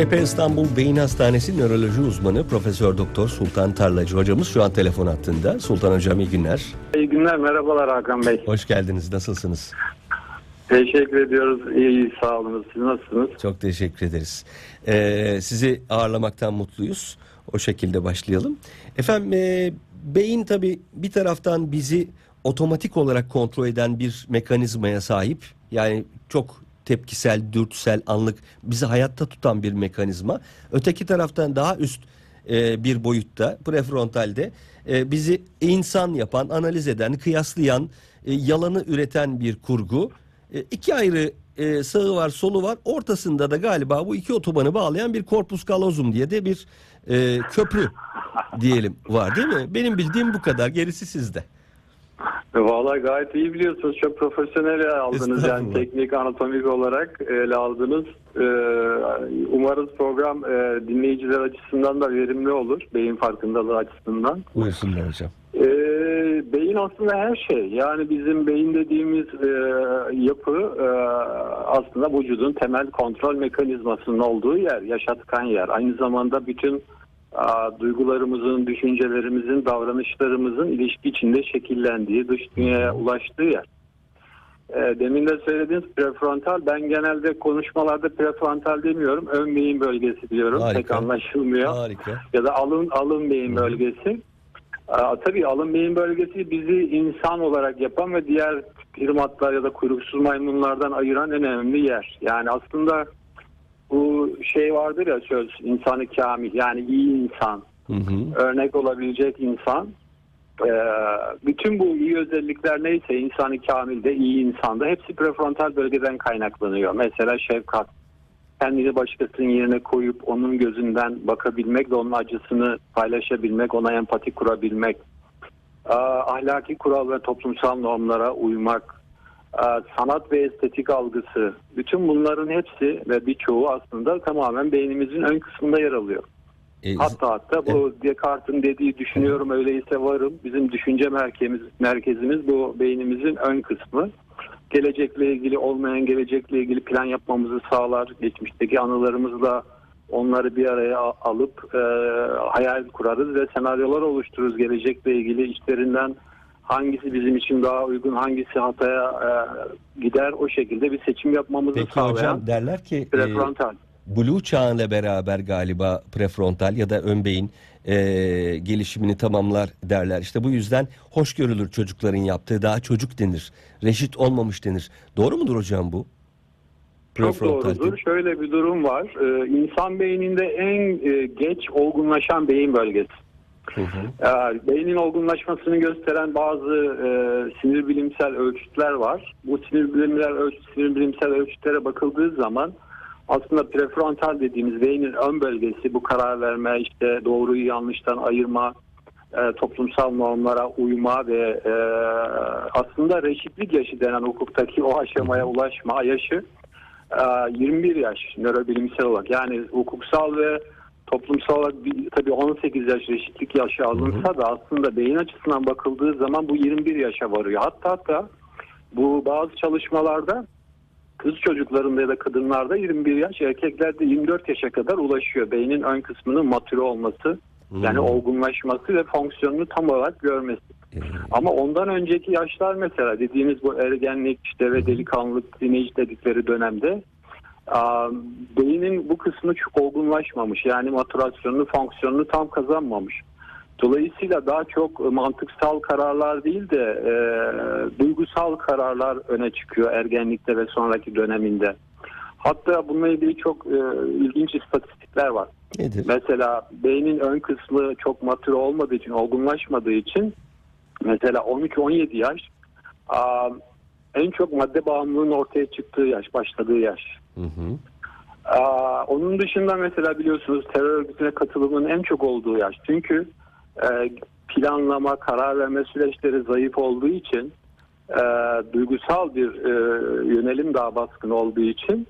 CHP İstanbul Beyin Hastanesi Nöroloji Uzmanı Profesör Doktor Sultan Tarlacı hocamız şu an telefon hattında. Sultan hocam iyi günler. İyi günler, merhabalar Hakan Bey. Hoş geldiniz. Nasılsınız? Teşekkür ediyoruz. İyi, sağ olun. Siz nasılsınız? Çok teşekkür ederiz. Ee, sizi ağırlamaktan mutluyuz. O şekilde başlayalım. Efendim e, beyin tabii bir taraftan bizi otomatik olarak kontrol eden bir mekanizmaya sahip. Yani çok tepkisel, dürtüsel, anlık bizi hayatta tutan bir mekanizma. Öteki taraftan daha üst e, bir boyutta prefrontalde e, bizi insan yapan, analiz eden, kıyaslayan, e, yalanı üreten bir kurgu. E, iki ayrı e, sağı var, solu var. Ortasında da galiba bu iki otobanı bağlayan bir corpus callosum diye de bir e, köprü diyelim var değil mi? Benim bildiğim bu kadar. Gerisi sizde. Vallahi gayet iyi biliyorsunuz. Çok profesyonel ele aldınız yani teknik, anatomik olarak ele aldınız. Ee, umarız program e, dinleyiciler açısından da verimli olur. Beyin farkındalığı açısından. Buyursunlar hocam. Ee, beyin aslında her şey. Yani bizim beyin dediğimiz e, yapı e, aslında vücudun temel kontrol mekanizmasının olduğu yer, yaşatkan yer. Aynı zamanda bütün duygularımızın, düşüncelerimizin, davranışlarımızın ilişki içinde şekillendiği, dış dünyaya ulaştığı yer. E, demin de söylediğiniz prefrontal, ben genelde konuşmalarda prefrontal demiyorum, ön beyin bölgesi diyorum. Harika. Pek anlaşılmıyor Harika. ya da alın alın beyin bölgesi. Aa, tabii alın beyin bölgesi bizi insan olarak yapan ve diğer primatlar ya da kuyruksuz maymunlardan ayıran en önemli yer. Yani aslında bu şey vardır ya söz insanı kamil yani iyi insan, Hı hı. örnek olabilecek insan. Ee, bütün bu iyi özellikler neyse insanı kamilde, iyi insanda hepsi prefrontal bölgeden kaynaklanıyor. Mesela şefkat, kendini başkasının yerine koyup onun gözünden bakabilmek ve onun acısını paylaşabilmek, ona empati kurabilmek, ahlaki kural ve toplumsal normlara uymak, sanat ve estetik algısı, bütün bunların hepsi ve birçoğu aslında tamamen beynimizin ön kısmında yer alıyor. E, Hatta hatta bu Descartes'in dediği düşünüyorum öyleyse varım. Bizim düşünce merkezimiz, merkezimiz bu beynimizin ön kısmı. Gelecekle ilgili olmayan gelecekle ilgili plan yapmamızı sağlar. Geçmişteki anılarımızla onları bir araya alıp e, hayal kurarız ve senaryolar oluştururuz gelecekle ilgili işlerinden hangisi bizim için daha uygun, hangisi hataya e, gider o şekilde bir seçim yapmamızı Peki sağlayan hocam derler ki e, prefrontal. Blue çağıyla beraber galiba prefrontal ya da ön beyin e, gelişimini tamamlar derler. İşte bu yüzden hoş görülür çocukların yaptığı daha çocuk denir. Reşit olmamış denir. Doğru mudur hocam bu? Çok doğrudur. Şöyle bir durum var. Ee, insan beyninde en e, geç olgunlaşan beyin bölgesi. Hı hı. Ee, beynin olgunlaşmasını gösteren bazı e, sinir bilimsel ölçütler var. Bu sinir bilimsel ölçüt, sinir bilimsel ölçütlere bakıldığı zaman aslında prefrontal dediğimiz beynin ön bölgesi bu karar verme, işte doğruyu yanlıştan ayırma, e, toplumsal normlara uyma ve e, aslında reşitlik yaşı denen hukuktaki o aşamaya ulaşma yaşı e, 21 yaş nörobilimsel olarak. Yani hukuksal ve toplumsal olarak bir, tabii 18 yaş reşitlik yaşı alınsa da aslında beyin açısından bakıldığı zaman bu 21 yaşa varıyor. Hatta hatta bu bazı çalışmalarda kız çocuklarında ya da kadınlarda 21 yaş, erkeklerde 24 yaşa kadar ulaşıyor. Beynin ön kısmının matüre olması, yani Hmm. olgunlaşması ve fonksiyonunu tam olarak görmesi. E, Ama ondan önceki yaşlar mesela dediğimiz bu ergenlik işte ve delikanlılık, teenage dedikleri dönemde beynin bu kısmı çok olgunlaşmamış. Yani maturasyonunu, fonksiyonunu tam kazanmamış. Dolayısıyla daha çok e, mantıksal kararlar değil de e, duygusal kararlar öne çıkıyor ergenlikte ve sonraki döneminde. Hatta bununla ilgili çok e, ilginç istatistikler var. nedir? Mesela beynin ön kısmı çok matür olmadığı için, olgunlaşmadığı için mesela 13-17 yaş aa, en çok madde bağımlılığının ortaya çıktığı yaş, başladığı yaş. Hı hı. Aa, onun dışında mesela biliyorsunuz terör örgütüne katılımın en çok olduğu yaş. Çünkü e, planlama, karar verme süreçleri zayıf olduğu için e, duygusal bir e, yönelim daha baskın olduğu için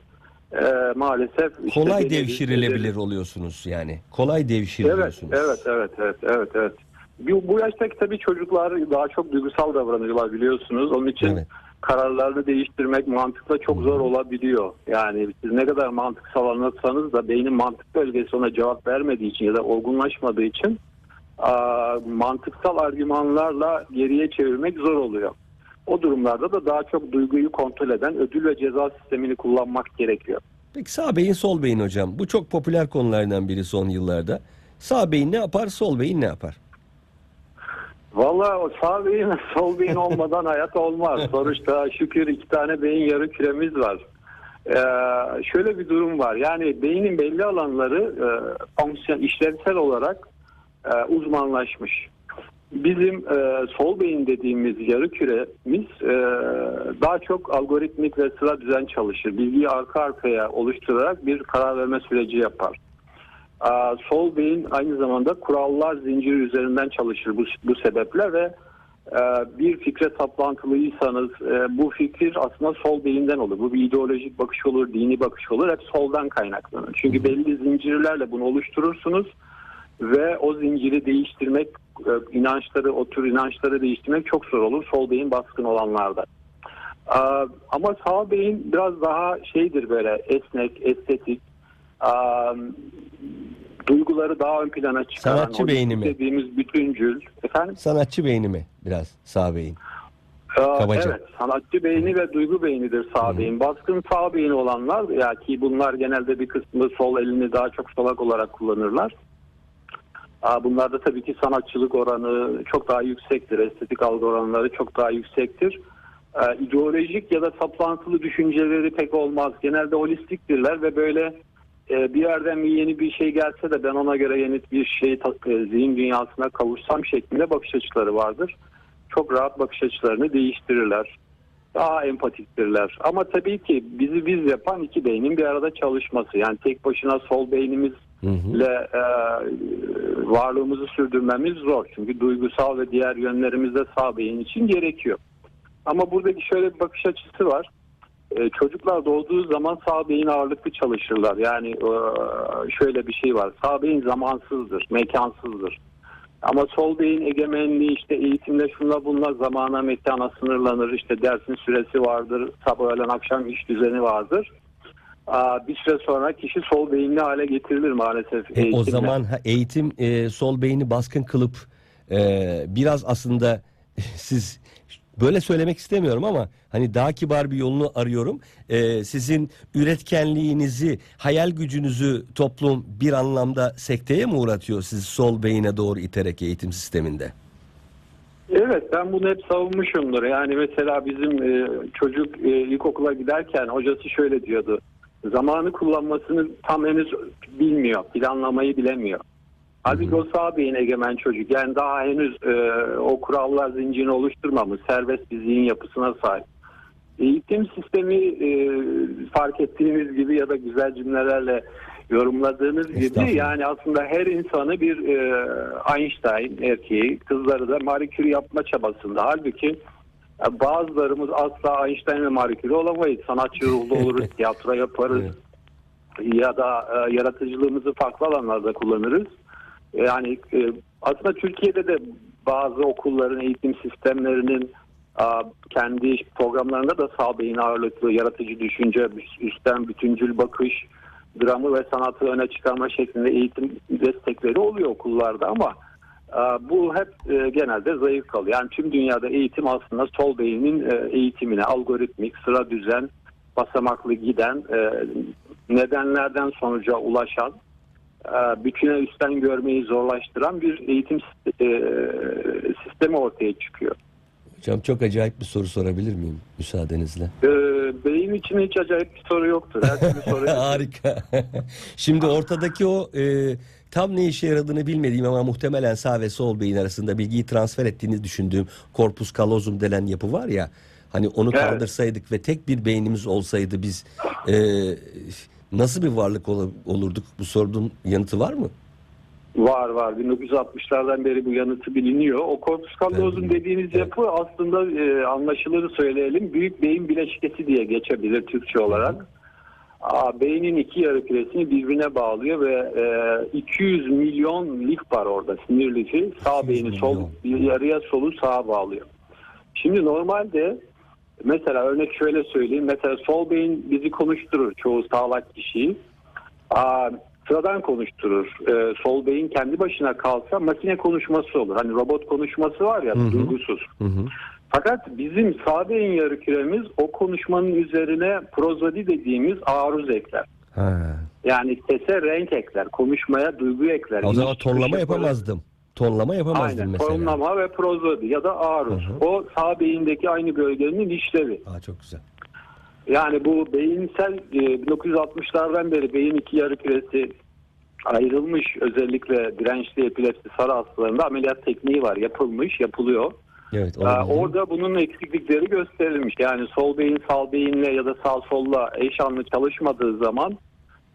e, maalesef işte Kolay devşirilebilir oluyorsunuz yani. Kolay devşiriliyorsunuz. evet, evet, evet, evet, evet. Bu, bu yaştaki tabii çocuklar daha çok duygusal davranıyorlar biliyorsunuz. Onun için Evet. Kararlarını değiştirmek mantıkla çok zor olabiliyor. Yani siz ne kadar mantıksal anlatsanız da beynin mantık bölgesi ona cevap vermediği için ya da olgunlaşmadığı için mantıksal argümanlarla geriye çevirmek zor oluyor. O durumlarda da daha çok duyguyu kontrol eden ödül ve ceza sistemini kullanmak gerekiyor. Peki sağ beyin sol beyin hocam. Bu çok popüler konulardan biri son yıllarda. Sağ beyin ne yapar, sol beyin ne yapar? Valla o sağ beyin sol beyin olmadan hayat olmaz. Sonuçta şükür iki tane beyin yarı küremiz var. Ee, şöyle bir durum var. Yani beynin belli alanları e, fonksiyon işlevsel olarak e, uzmanlaşmış. Bizim e, sol beyin dediğimiz yarı küremiz e, daha çok algoritmik ve sıra düzen çalışır. Bilgiyi arka arkaya oluşturarak bir karar verme süreci yapar. Aa, sol beyin aynı zamanda kurallar zinciri üzerinden çalışır bu, bu sebeple ve e, bir fikre saplantılıysanız e, bu fikir aslında sol beyinden olur. Bu bir ideolojik bakış olur, dini bakış olur. Hep soldan kaynaklanır. Çünkü belli zincirlerle bunu oluşturursunuz ve o zinciri değiştirmek, e, inançları, o tür inançları değiştirmek çok zor olur sol beyin baskın olanlarda. Aa, ama sağ beyin biraz daha şeydir böyle esnek, estetik, duyguları daha ön plana çıkaran, Sanatçı beyni mi? dediğimiz bütüncül. Efendim? Sanatçı beyni mi biraz sağ beyin? Aa, Kabaca. Evet, sanatçı beyni ve duygu beynidir sağ beyin. Baskın sağ beyni olanlar ya ki bunlar genelde bir kısmı sol elini daha çok solak olarak kullanırlar. Bunlarda tabii ki sanatçılık oranı çok daha yüksektir. Estetik algı oranları çok daha yüksektir. Ee, ideolojik ya da saplantılı düşünceleri pek olmaz. Genelde holistiktirler ve böyle e, bir yerden bir yeni bir şey gelse de ben ona göre yeni bir şey e, zihin dünyasına kavuşsam şeklinde bakış açıları vardır. Çok rahat bakış açılarını değiştirirler. Daha empatiktirler. Ama tabii ki bizi biz yapan iki beynin bir arada çalışması. Yani tek başına sol beynimiz ile e, varlığımızı sürdürmemiz zor. Çünkü duygusal ve diğer yönlerimiz de sağ beyin için gerekiyor. Ama buradaki şöyle bir bakış açısı var. E, çocuklar doğduğu zaman sağ beyin ağırlıklı çalışırlar. Yani e, şöyle bir şey var. Sağ beyin zamansızdır, mekansızdır. Ama sol beyin egemenliği işte eğitimle şunla bunla zamana mekana sınırlanır. İşte dersin süresi vardır, sabah öğlen akşam iş düzeni vardır. Aa, bir süre sonra kişi sol beyinli hale getirilir maalesef. E, o zaman ha, eğitim e, sol beyni baskın kılıp e, biraz aslında siz böyle söylemek istemiyorum ama hani daha kibar bir yolunu arıyorum. E, sizin üretkenliğinizi, hayal gücünüzü toplum bir anlamda sekteye mi uğratıyor sizi sol beyine doğru iterek eğitim sisteminde? Evet ben bunu hep savunmuşumdur. Yani mesela bizim e, çocuk e, ilkokula giderken hocası şöyle diyordu. Zamanı kullanmasını tam henüz bilmiyor. Planlamayı bilemiyor. Halbuki o sağ beyin egemen çocuk. Yani daha henüz e, o kurallar zincirini oluşturmamış. Serbest bir zihin yapısına sahip. Eğitim sistemi e, fark ettiğiniz gibi ya da güzel cümlelerle yorumladığınız gibi yani aslında her insanı bir e, Einstein erkeği, kızları da Marie Curie yapma çabasında. Halbuki e, bazılarımız asla Einstein ve Marie Curie olamayız. Sanatçı ruhlu oluruz, tiyatro yaparız Evet. ya da e, yaratıcılığımızı farklı alanlarda kullanırız. Yani e, aslında Türkiye'de de bazı okulların eğitim sistemlerinin kendi programlarında da sağ beyin ağırlıklı yaratıcı düşünce, üstten bütüncül bakış, dramı ve sanatı öne çıkarma şeklinde eğitim destekleri oluyor okullarda ama bu hep e, genelde zayıf kalıyor. Yani tüm dünyada eğitim aslında sol beynin e, eğitimine algoritmik, sıra düzen, basamaklı giden, e, nedenlerden sonuca ulaşan e, bütüne üstten görmeyi zorlaştıran bir eğitim e, sistemi ortaya çıkıyor. Hocam çok acayip bir soru sorabilir miyim müsaadenizle? E, beyin için hiç acayip bir soru yoktur. Her soru Harika. Şimdi ortadaki o e, tam ne işe yaradığını bilmediğim ama muhtemelen sağ ve sol beyin arasında bilgiyi transfer ettiğini düşündüğüm korpus callosum denen yapı var ya. Hani onu Evet. kaldırsaydık ve tek bir beynimiz olsaydı biz e, nasıl bir varlık ol- olurduk? Bu sorunun yanıtı var mı? Var var. 1960'lardan beri bu yanıtı biliniyor. O corpus callosum Evet. dediğiniz Evet. yapı aslında e, anlaşılır söyleyelim. Büyük beyin bileşkesi diye geçebilir Türkçe olarak. Aa, beynin iki yarı küresini birbirine bağlıyor ve e, 200 milyon lif var orada sinir lifi. Sağ 200 beyni sol milyon. yarıya solu sağa bağlıyor. Şimdi normalde Mesela örnek şöyle söyleyeyim. Mesela sol beyin bizi konuşturur çoğu sağlak kişiyi. Aa, sıradan konuşturur. Ee, sol beyin kendi başına kalsa makine konuşması olur. Hani robot konuşması var ya Hı hı. duygusuz. Hı hı. Fakat bizim sağ beyin yarıküremiz o konuşmanın üzerine prozodi dediğimiz aruz ekler. Ha. Yani sese renk ekler, konuşmaya duygu ekler. O zaman yapar. yapamazdım. Tonlama yapamazdım Aynen, mesela. tonlama ve prozodi ya da. Hı hı. O sağ beyindeki aynı bölgenin işlevi. Aa, çok güzel. Yani bu beyinsel e, 1960'lardan beri beyin iki yarı küresi ayrılmış özellikle dirençli epilepsi sarı hastalarında ameliyat tekniği var yapılmış yapılıyor. Evet. Ee, olabilir. orada bunun eksiklikleri gösterilmiş. Yani sol beyin sağ beyinle ya da sağ solla eş anlı çalışmadığı zaman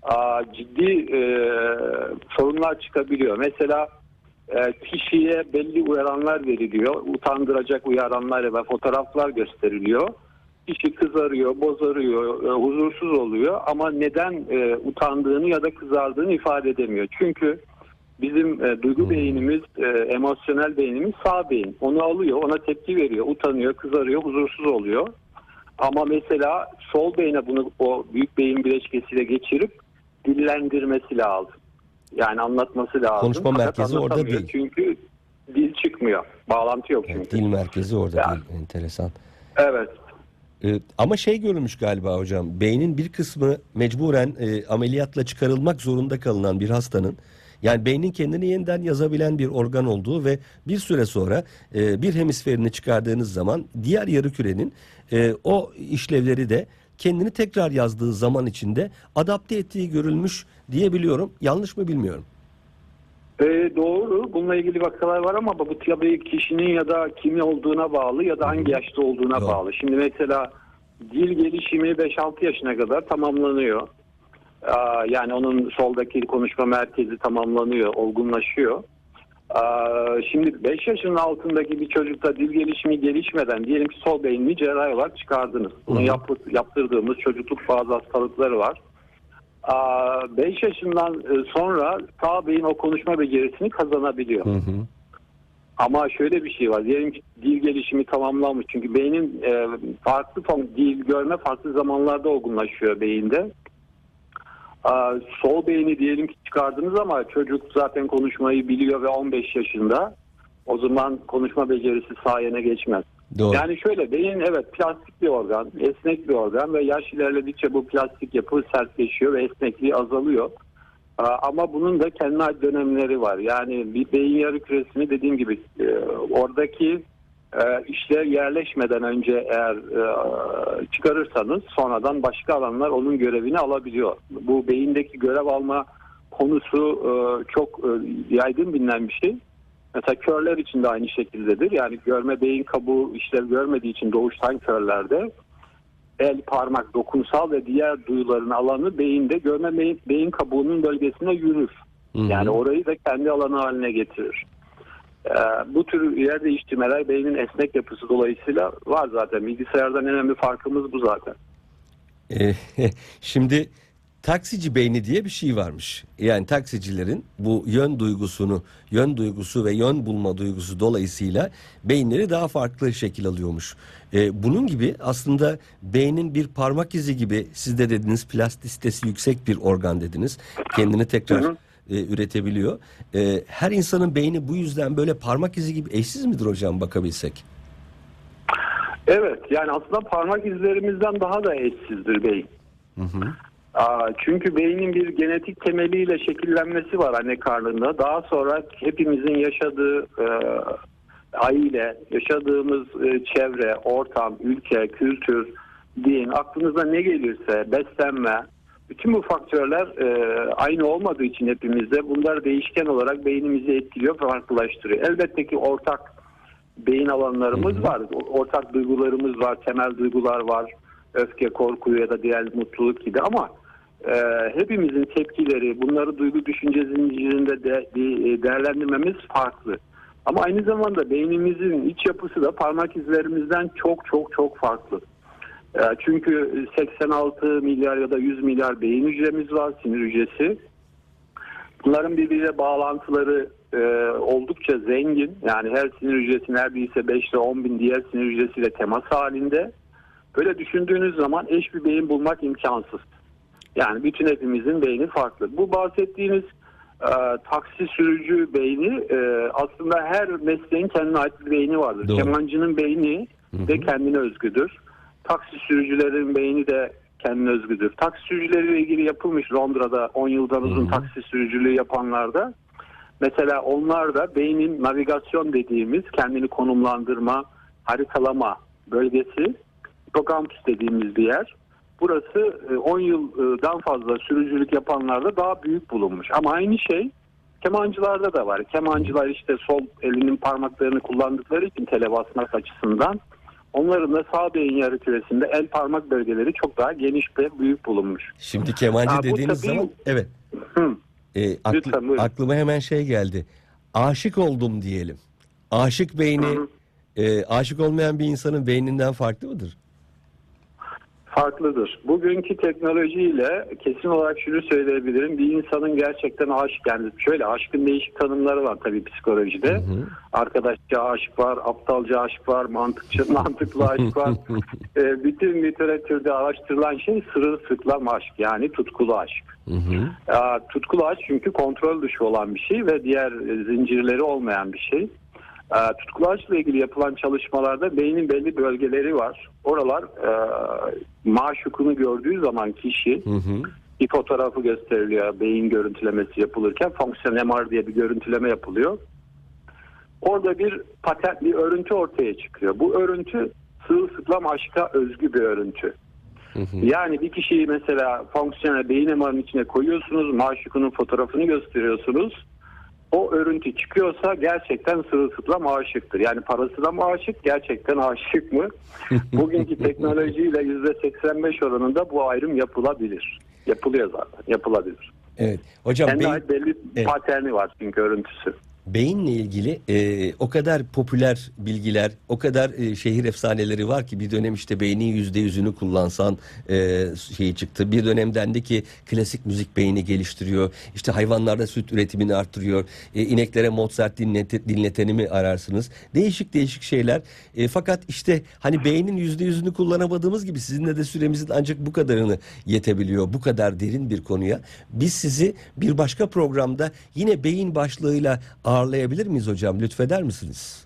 aa, ciddi e, sorunlar çıkabiliyor. Mesela e, kişiye belli uyaranlar veriliyor. Utandıracak uyaranlar ve fotoğraflar gösteriliyor. Kişi kızarıyor, bozarıyor, e, huzursuz oluyor ama neden e, utandığını ya da kızardığını ifade edemiyor. Çünkü bizim e, duygu Hmm. beynimiz, emosyonel beynimiz sağ beyin. Onu alıyor, ona tepki veriyor, utanıyor, kızarıyor, huzursuz oluyor. Ama mesela sol beyne bunu o büyük beyin bileşkesiyle geçirip dillendirmesi lazım. Yani anlatması lazım. Konuşma Fakat merkezi orada değil. Çünkü dil çıkmıyor. Bağlantı yok çünkü. Evet, dil merkezi orada Ya. değil. Enteresan. Evet. Ee, ama şey görülmüş galiba hocam. Beynin bir kısmı mecburen e, ameliyatla çıkarılmak zorunda kalınan bir hastanın yani beynin kendini yeniden yazabilen bir organ olduğu ve bir süre sonra e, bir hemisferini çıkardığınız zaman diğer yarı kürenin e, o işlevleri de kendini tekrar yazdığı zaman içinde adapte ettiği görülmüş diyebiliyorum. Yanlış mı bilmiyorum. E, doğru. Bununla ilgili vakalar var ama bu tabii kişinin ya da kimi olduğuna bağlı ya da hangi yaşta olduğuna Doğru. bağlı. Şimdi mesela dil gelişimi 5-6 yaşına kadar tamamlanıyor. Aa, yani onun soldaki konuşma merkezi tamamlanıyor, olgunlaşıyor. Aa, şimdi 5 yaşının altındaki bir çocukta dil gelişimi gelişmeden diyelim ki sol beynini cerrahi olarak çıkardınız. Bunu yap- yaptırdığımız çocukluk bazı hastalıkları var. 5 yaşından e, sonra sağ beyin o konuşma becerisini kazanabiliyor. Hı hı. Ama şöyle bir şey var. Diyelim ki dil gelişimi tamamlanmış. Çünkü beynin e, farklı dil görme farklı zamanlarda olgunlaşıyor beyinde. Aa, sol beyni diyelim ki çıkardınız ama çocuk zaten konuşmayı biliyor ve 15 yaşında. O zaman konuşma becerisi sayene geçmez. Doğru. Yani şöyle beyin evet plastik bir organ, esnek bir organ ve yaş ilerledikçe bu plastik yapı sertleşiyor ve esnekliği azalıyor. Ama bunun da kendine ait dönemleri var. Yani bir beyin yarı küresini dediğim gibi e, oradaki e, işlev yerleşmeden önce eğer e, çıkarırsanız sonradan başka alanlar onun görevini alabiliyor. Bu beyindeki görev alma konusu çok yaygın bilinen bir şey. Mesela körler için de aynı şekildedir. Yani görme beyin kabuğu işlev görmediği için doğuştan körlerde el, parmak, dokunsal ve diğer duyuların alanı beyinde görme beyin, beyin kabuğunun bölgesine yürür. Hı hı. Yani orayı da kendi alanı haline getirir. Ee, bu tür yer değiştirmeler beynin esnek yapısı dolayısıyla var zaten. Bilgisayardan en önemli farkımız bu zaten. Ee, Şimdi taksici beyni diye bir şey varmış. Yani taksicilerin bu yön duygusunu, yön duygusu ve yön bulma duygusu dolayısıyla beyinleri daha farklı şekil alıyormuş. Ee, bunun gibi aslında beynin bir parmak izi gibi siz de dediniz plastisitesi yüksek bir organ dediniz. Kendini tekrar Hı hı. e, üretebiliyor. Ee, her insanın beyni bu yüzden böyle parmak izi gibi eşsiz midir hocam bakabilsek? Evet yani aslında parmak izlerimizden daha da eşsizdir beyin. Hı hı. Aa, çünkü beynin bir genetik temeliyle şekillenmesi var anne karnında. Daha sonra hepimizin yaşadığı e, aile, yaşadığımız e, çevre, ortam, ülke, kültür, din, aklınıza ne gelirse, beslenme, bütün bu faktörler e, aynı olmadığı için hepimizde bunlar değişken olarak beynimizi etkiliyor, farklılaştırıyor. Elbette ki ortak beyin alanlarımız var, ortak duygularımız var, temel duygular var, öfke, korku ya da diğer mutluluk gibi ama e, hepimizin tepkileri, bunları duygu düşünce zincirinde de, de- değerlendirmemiz farklı. Ama aynı zamanda beynimizin iç yapısı da parmak izlerimizden çok çok çok farklı. E, çünkü 86 milyar ya da 100 milyar beyin hücremiz var, sinir hücresi. Bunların birbiriyle bağlantıları e, oldukça zengin. Yani her sinir hücresi neredeyse 5 ile 10 bin diğer sinir hücresiyle temas halinde. Böyle düşündüğünüz zaman eş bir beyin bulmak imkansız. Yani bütün hepimizin beyni farklı. Bu bahsettiğimiz e, taksi sürücü beyni e, aslında her mesleğin kendine ait bir beyni vardır. Doğru. Kemancının beyni de kendine özgüdür. Taksi sürücülerin beyni de kendine özgüdür. Taksi sürücüleriyle ilgili yapılmış Londra'da 10 yıldan uzun taksi sürücülüğü yapanlarda mesela onlar da beynin navigasyon dediğimiz kendini konumlandırma, haritalama bölgesi hipokampüs dediğimiz bir yer. Burası e, 10 yıldan fazla sürücülük yapanlarda daha büyük bulunmuş. Ama aynı şey kemancılarda da var. Kemancılar işte sol elinin parmaklarını kullandıkları için tele basmak açısından onların da sağ beyin yarı küresinde el parmak bölgeleri çok daha geniş ve büyük bulunmuş. Şimdi kemancı Ha, dediğiniz tabii- zaman evet. Hı. E, aklı- Lütfen, buyurun. aklıma hemen şey geldi. Aşık oldum diyelim. Aşık beyni Hı hı. e, aşık olmayan bir insanın beyninden farklı mıdır? Farklıdır. Bugünkü teknolojiyle kesin olarak şunu söyleyebilirim. Bir insanın gerçekten aşık yani şöyle aşkın değişik tanımları var tabii psikolojide. Arkadaşça aşık var, aptalca aşık var, mantıkçı mantıklı aşık var. Ee, bütün literatürde araştırılan şey sırılsıklam aşk yani tutkulu aşk. Hı hı. Aa, tutkulu aşk çünkü kontrol dışı olan bir şey ve diğer e, zincirleri olmayan bir şey. Aa, tutkulu aşkla ilgili yapılan çalışmalarda beynin belli bölgeleri var. Oralar e, maşukunu gördüğü zaman kişi Hı hı. bir fotoğrafı gösteriliyor. Beyin görüntülemesi yapılırken fonksiyon MR diye bir görüntüleme yapılıyor. Orada bir patent, bir örüntü ortaya çıkıyor. Bu örüntü sığılsıklam aşka özgü bir örüntü. Hı hı. Yani bir kişiyi mesela fonksiyonel beyin MR'ın içine koyuyorsunuz, maşukunun fotoğrafını gösteriyorsunuz. O örüntü çıkıyorsa gerçekten sırılsıklam aşıktır. Yani parasına mı aşık, gerçekten aşık mı? Bugünkü teknolojiyle %85 oranında bu ayrım yapılabilir. Yapılıyor zaten, yapılabilir. Evet. Hocam Kendi beyin, ait belli Evet. paterni var çünkü örüntüsü. Beyinle ilgili e, o kadar popüler bilgiler, o kadar e, şehir efsaneleri var ki bir dönem işte beynin yüzde yüzünü kullansan e, şeyi çıktı. Bir dönem dendi ki klasik müzik beyni geliştiriyor. İşte hayvanlarda süt üretimini arttırıyor. E, ineklere Mozart dinlet, dinleteni mi ararsınız? Değişik değişik şeyler. E, fakat işte hani beynin yüzde yüzünü kullanamadığımız gibi sizinle de süremizin ancak bu kadarını yetebiliyor. Bu kadar derin bir konuya. Biz sizi bir başka programda yine beyin başlığıyla ağırlayabilir miyiz hocam? Lütfeder misiniz?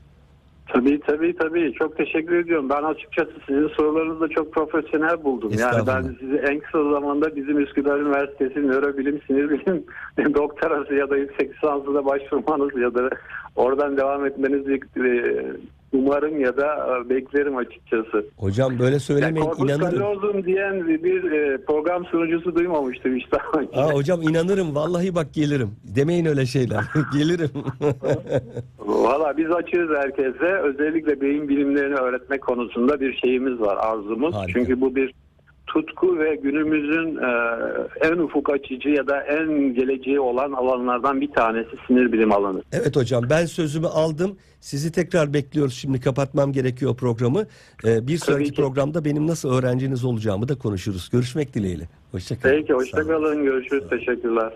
Tabii tabii tabii. Çok teşekkür ediyorum. Ben açıkçası sizin sorularınızı da çok profesyonel buldum. Yani ben sizi en kısa zamanda bizim Üsküdar Üniversitesi Nörobilim Sinir Bilim doktorası ya da yüksek lisansı da başvurmanız ya da oradan devam etmenizi umarım ya da e, beklerim açıkçası. Hocam böyle söylemeyin korpus inanırım. callosum diyen bir e, program sunucusu duymamıştım işte. Aa, hocam inanırım vallahi bak gelirim. Demeyin öyle şeyler. gelirim. Valla biz açığız herkese. Özellikle beyin bilimlerini öğretmek konusunda bir şeyimiz var, arzumuz. Harika. Çünkü bu bir tutku ve günümüzün e, en ufuk açıcı ya da en geleceği olan alanlardan bir tanesi sinir bilim alanı. evet hocam ben sözümü aldım. Sizi tekrar bekliyoruz. Şimdi kapatmam gerekiyor programı. Ee, bir sonraki ki. programda benim nasıl öğrenciniz olacağımı da konuşuruz. Görüşmek dileğiyle. Hoşçakalın. Peki, hoşçakalın. Görüşürüz. Teşekkürler.